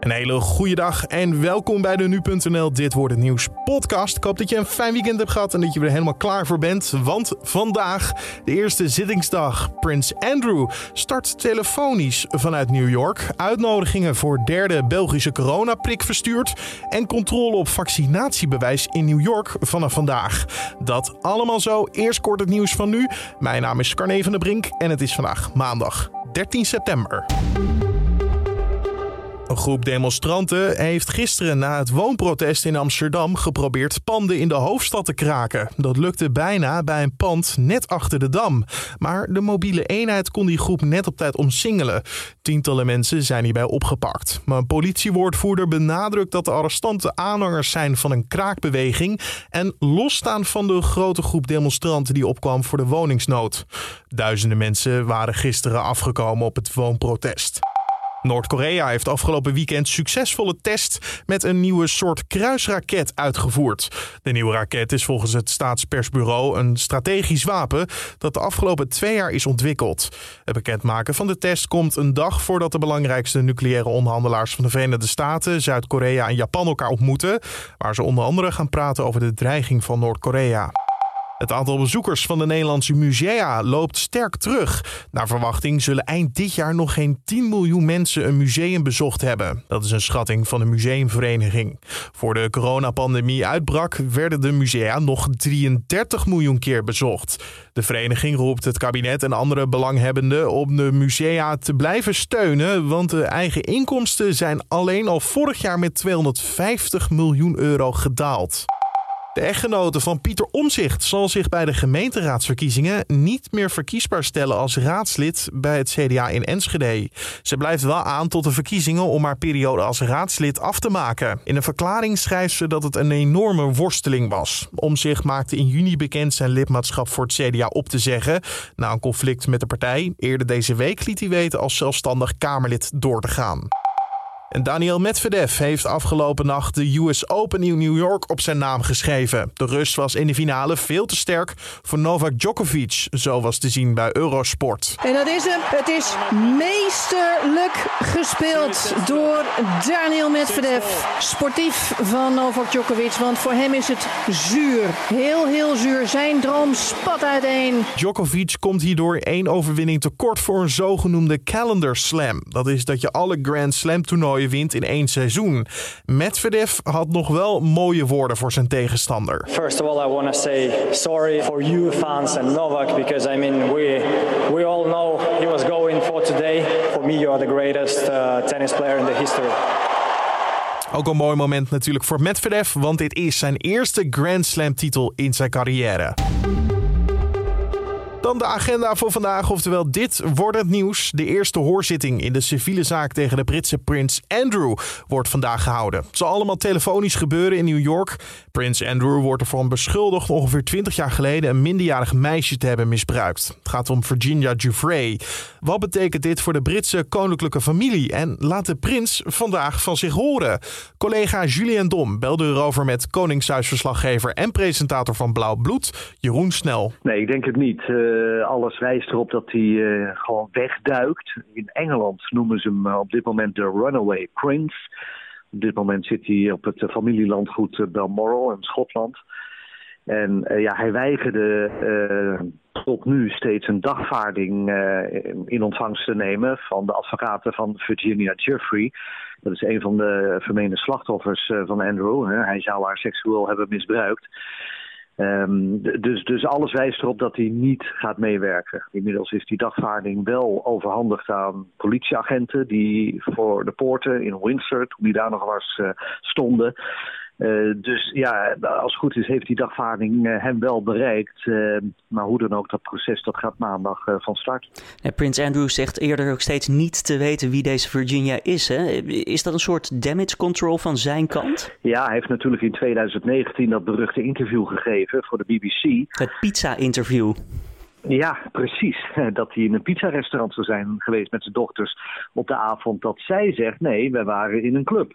Een hele goede dag en welkom bij de Nu.nl Dit Wordt Het Nieuws podcast. Ik hoop dat je een fijn weekend hebt gehad en dat je er helemaal klaar voor bent. Want vandaag, de eerste zittingsdag, Prins Andrew start telefonisch vanuit New York. Uitnodigingen voor derde Belgische coronaprik verstuurd. En controle op vaccinatiebewijs in New York vanaf vandaag. Dat allemaal zo. Eerst kort het nieuws van nu. Mijn naam is Carne van der Brink en het is vandaag maandag 13 september. Een groep demonstranten heeft gisteren na het woonprotest in Amsterdam geprobeerd panden in de hoofdstad te kraken. Dat lukte bijna bij een pand net achter de dam. Maar de mobiele eenheid kon die groep net op tijd omsingelen. Tientallen mensen zijn hierbij opgepakt. Maar een politiewoordvoerder benadrukt dat de arrestanten aanhangers zijn van een kraakbeweging en losstaan van de grote groep demonstranten die opkwam voor de woningsnood. Duizenden mensen waren gisteren afgekomen op het woonprotest. Noord-Korea heeft afgelopen weekend succesvolle test met een nieuwe soort kruisraket uitgevoerd. De nieuwe raket is volgens het staatspersbureau een strategisch wapen dat de afgelopen twee jaar is ontwikkeld. Het bekendmaken van de test komt een dag voordat de belangrijkste nucleaire onderhandelaars van de Verenigde Staten, Zuid-Korea en Japan elkaar ontmoeten, waar ze onder andere gaan praten over de dreiging van Noord-Korea. Het aantal bezoekers van de Nederlandse musea loopt sterk terug. Naar verwachting zullen eind dit jaar nog geen 10 miljoen mensen een museum bezocht hebben. Dat is een schatting van de museumvereniging. Voor de coronapandemie uitbrak werden de musea nog 33 miljoen keer bezocht. De vereniging roept het kabinet en andere belanghebbenden om de musea te blijven steunen, want de eigen inkomsten zijn alleen al vorig jaar met 250 miljoen euro gedaald. De echtgenote van Pieter Omzicht zal zich bij de gemeenteraadsverkiezingen niet meer verkiesbaar stellen als raadslid bij het CDA in Enschede. Ze blijft wel aan tot de verkiezingen om haar periode als raadslid af te maken. In een verklaring schrijft ze dat het een enorme worsteling was. Omzicht maakte in juni bekend zijn lidmaatschap voor het CDA op te zeggen na een conflict met de partij. Eerder deze week liet hij weten als zelfstandig Kamerlid door te gaan. En Daniel Medvedev heeft afgelopen nacht de US Open in New York op zijn naam geschreven. De Rus was in de finale veel te sterk voor Novak Djokovic, zo was te zien bij Eurosport. En dat is hem. Het is meesterlijk gespeeld door Daniel Medvedev. Sportief van Novak Djokovic, want voor hem is het zuur. Heel, heel zuur. Zijn droom spat uiteen. Djokovic komt hierdoor één overwinning tekort voor een zogenoemde calendar slam. Dat is dat je alle Grand Slam toernooien wint in één seizoen. Medvedev had nog wel mooie woorden voor zijn tegenstander. First of all, I want to say sorry for you fans and Novak because I mean we we all know he was going for today. For me, you are the greatest uh, tennis player in the history. Ook een mooi moment natuurlijk voor Medvedev, want dit is zijn eerste Grand Slam titel in zijn carrière. Dan de agenda voor vandaag, oftewel dit wordt het nieuws. De eerste hoorzitting in de civiele zaak tegen de Britse prins Andrew wordt vandaag gehouden. Het zal allemaal telefonisch gebeuren in New York. Prins Andrew wordt ervan beschuldigd ongeveer 20 jaar geleden een minderjarig meisje te hebben misbruikt. Het gaat om Virginia Giuffre. Wat betekent dit voor de Britse koninklijke familie en laat de prins vandaag van zich horen? Collega Julien Dom belde erover met Koningshuisverslaggever en presentator van Blauw Bloed, Jeroen Snel. Nee, ik denk het niet. Uh, alles wijst erop dat hij uh, gewoon wegduikt. In Engeland noemen ze hem uh, op dit moment de Runaway Prince. Op dit moment zit hij op het familielandgoed Balmoral in Schotland. En ja, hij weigerde tot nu steeds een dagvaarding in ontvangst te nemen van de advocaten van Virginia Giuffre. Dat is een van de vermeende slachtoffers van Andrew. Hij zou haar seksueel hebben misbruikt. Um, dus, dus alles wijst erop dat hij niet gaat meewerken. Inmiddels is die dagvaarding wel overhandigd aan politieagenten die voor de poorten in Windsor, die daar nog was, uh, stonden. Uh, dus ja, als het goed is heeft die dagvaarding uh, hem wel bereikt. Uh, maar hoe dan ook, dat proces dat gaat maandag van start. Ja, Prins Andrew zegt eerder ook steeds niet te weten wie deze Virginia is. Hè? Is dat een soort damage control van zijn kant? Ja, hij heeft natuurlijk in 2019 dat beruchte interview gegeven voor de BBC. Het pizza-interview. Ja, precies. Dat hij in een pizzarestaurant zou zijn geweest met zijn dochters op de avond dat zij zegt... nee, wij waren in een club.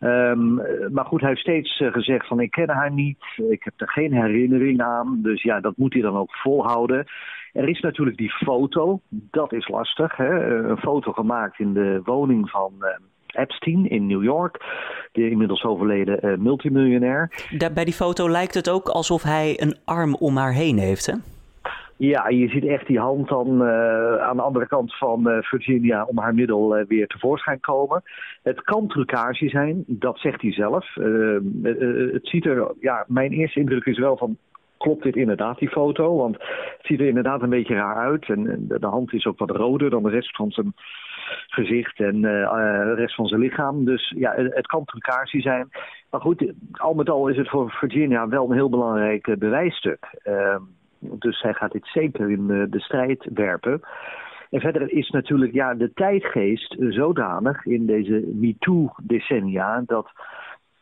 Um, maar goed, hij heeft steeds uh, gezegd van ik ken haar niet, ik heb er geen herinnering aan. Dus ja, dat moet hij dan ook volhouden. Er is natuurlijk die foto, dat is lastig. Hè? Een foto gemaakt in de woning van uh, Epstein in New York, de inmiddels overleden multimiljonair. Daar, bij die foto lijkt het ook alsof hij een arm om haar heen heeft, hè? Ja, je ziet echt die hand dan uh, aan de andere kant van uh, Virginia om haar middel uh, weer tevoorschijn komen. Het kan trucage zijn, dat zegt hij zelf. het ziet er, ja, mijn eerste indruk is wel van, klopt dit inderdaad, die foto? Want het ziet er inderdaad een beetje raar uit. En de hand is ook wat roder dan de rest van zijn gezicht en de rest van zijn lichaam. Dus ja, het kan trucage zijn. Maar goed, al met al is het voor Virginia wel een heel belangrijk bewijsstuk. Ehm, dus hij gaat dit zeker in de, de strijd werpen. En verder is natuurlijk ja, de tijdgeest zodanig in deze MeToo-decennia dat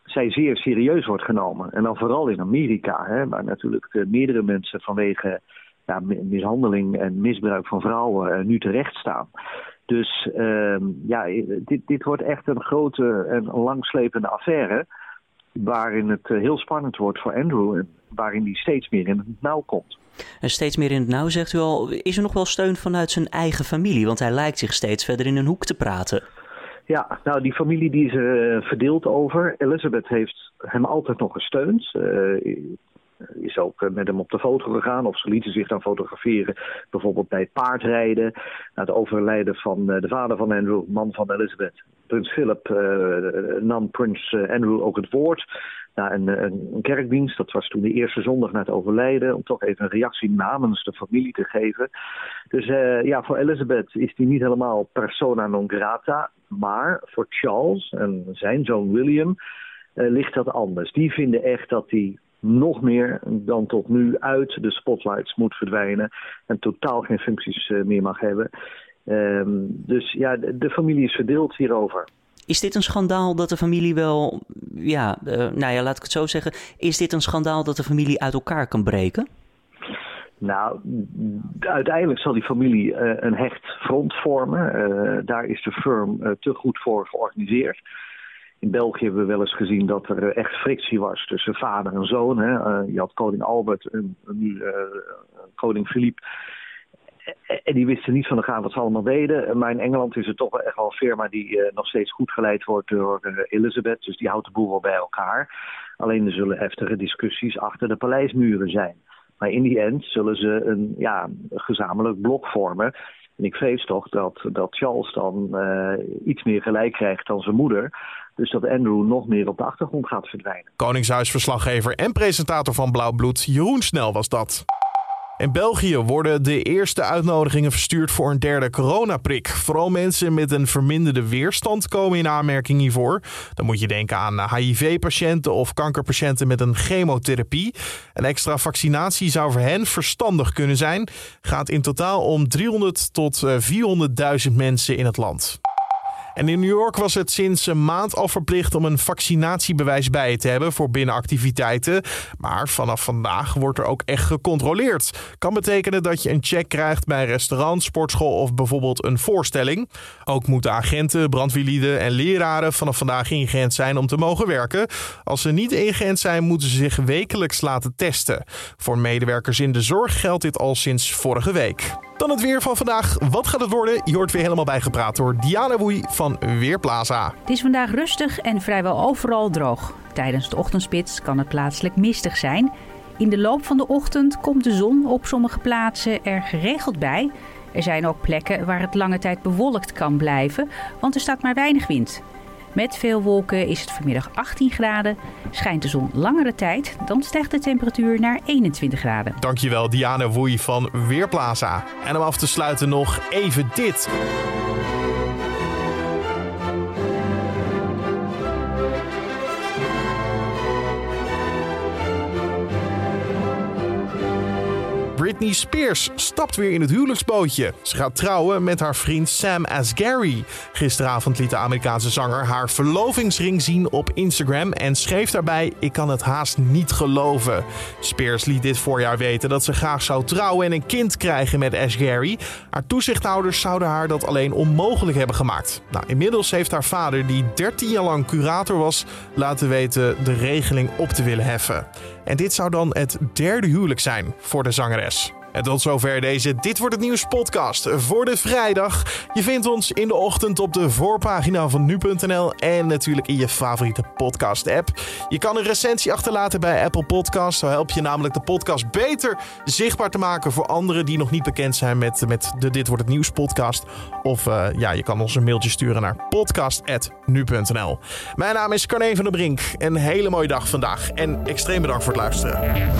zij zeer serieus wordt genomen. En dan vooral in Amerika, hè, waar natuurlijk uh, meerdere mensen vanwege ja, mishandeling en misbruik van vrouwen uh, nu terecht staan. Dus uh, ja, dit, dit wordt echt een grote en langslepende affaire. Waarin het heel spannend wordt voor Andrew en waarin hij steeds meer in het nauw komt. En steeds meer in het nauw, zegt u al. Is er nog wel steun vanuit zijn eigen familie? Want hij lijkt zich steeds verder in een hoek te praten. Ja, nou die familie die is uh, verdeeld over. Elizabeth heeft hem altijd nog gesteund. Uh, is ook met hem op de foto gegaan of ze lieten zich dan fotograferen. Bijvoorbeeld bij paardrijden. Na het overlijden van de vader van Andrew, man van Elizabeth. Prins Philip nam prins Andrew ook het woord naar een, een, een, kerkdienst. Dat was toen de eerste zondag na het overlijden. Om toch even een reactie namens de familie te geven. Dus uh, ja, voor Elizabeth is die niet helemaal persona non grata. Maar voor Charles en zijn zoon William uh, ligt dat anders. Die vinden echt dat hij nog meer dan tot nu uit de spotlights moet verdwijnen. En totaal geen functies uh, meer mag hebben. Um, dus ja, de, de familie is verdeeld hierover. Is dit een schandaal dat de familie wel, ja, uh, nou ja, laat ik het zo zeggen. Is dit een schandaal dat de familie uit elkaar kan breken? Nou, uiteindelijk zal die familie uh, een hecht front vormen. Uh, daar is de firm te goed voor georganiseerd. In België hebben we wel eens gezien dat er echt frictie was tussen vader en zoon. Hè. je had koning Albert en nu koning Philippe en die wisten niet van de gaan wat ze allemaal deden. Maar in Engeland is het toch wel echt wel een firma die uh, nog steeds goed geleid wordt door uh, Elizabeth. Dus die houdt de boel wel bij elkaar. Alleen er zullen heftige discussies achter de paleismuren zijn. Maar in die end zullen ze een ja, gezamenlijk blok vormen. En ik vrees toch dat, dat Charles dan iets meer gelijk krijgt dan zijn moeder. Dus dat Andrew nog meer op de achtergrond gaat verdwijnen. Koningshuisverslaggever en presentator van Blauw Bloed, Jeroen Snel was dat. In België worden de eerste uitnodigingen verstuurd voor een derde coronaprik. Vooral mensen met een verminderde weerstand komen in aanmerking hiervoor. Dan moet je denken aan HIV-patiënten of kankerpatiënten met een chemotherapie. Een extra vaccinatie zou voor hen verstandig kunnen zijn. Gaat in totaal om 300 tot 400.000 mensen in het land. En in New York was het sinds een maand al verplicht om een vaccinatiebewijs bij te hebben voor binnenactiviteiten. Maar vanaf vandaag wordt er ook echt gecontroleerd. Kan betekenen dat je een check krijgt bij een restaurant, sportschool of bijvoorbeeld een voorstelling. Ook moeten agenten, brandweerlieden en leraren vanaf vandaag ingeënt zijn om te mogen werken. Als ze niet ingeënt zijn, moeten ze zich wekelijks laten testen. Voor medewerkers in de zorg geldt dit al sinds vorige week. Dan het weer van vandaag. Wat gaat het worden? Je wordt weer helemaal bijgepraat door Diana Woei van Weerplaza. Het is vandaag rustig en vrijwel overal droog. Tijdens de ochtendspits kan het plaatselijk mistig zijn. In de loop van de ochtend komt de zon op sommige plaatsen er geregeld bij. Er zijn ook plekken waar het lange tijd bewolkt kan blijven, want er staat maar weinig wind. Met veel wolken is het vanmiddag 18 graden. Schijnt de zon langere tijd, dan stijgt de temperatuur naar 21 graden. Dankjewel Diana Woei van Weerplaza. En om af te sluiten nog even dit. Britney Spears stapt weer in het huwelijksbootje. Ze gaat trouwen met haar vriend Sam Asghari. Gisteravond liet de Amerikaanse zanger haar verlovingsring zien op Instagram en schreef daarbij: Ik kan het haast niet geloven. Spears liet dit voorjaar weten dat ze graag zou trouwen en een kind krijgen met Asghari. Haar toezichthouders zouden haar dat alleen onmogelijk hebben gemaakt. Nou, inmiddels heeft haar vader, die 13 jaar lang curator was, laten weten de regeling op te willen heffen. En dit zou dan het derde huwelijk zijn voor de zangeres. En tot zover deze Dit wordt het nieuws podcast voor de vrijdag. Je vindt ons in de ochtend op de voorpagina van nu.nl en natuurlijk in je favoriete podcast app. Je kan een recensie achterlaten bij Apple Podcasts. Zo help je namelijk de podcast beter zichtbaar te maken voor anderen die nog niet bekend zijn met, met de Dit wordt het nieuws podcast. Of uh, ja, je kan ons een mailtje sturen naar podcast.nu.nl. Mijn naam is Carne van der Brink. Een hele mooie dag vandaag en extreem bedankt voor het luisteren.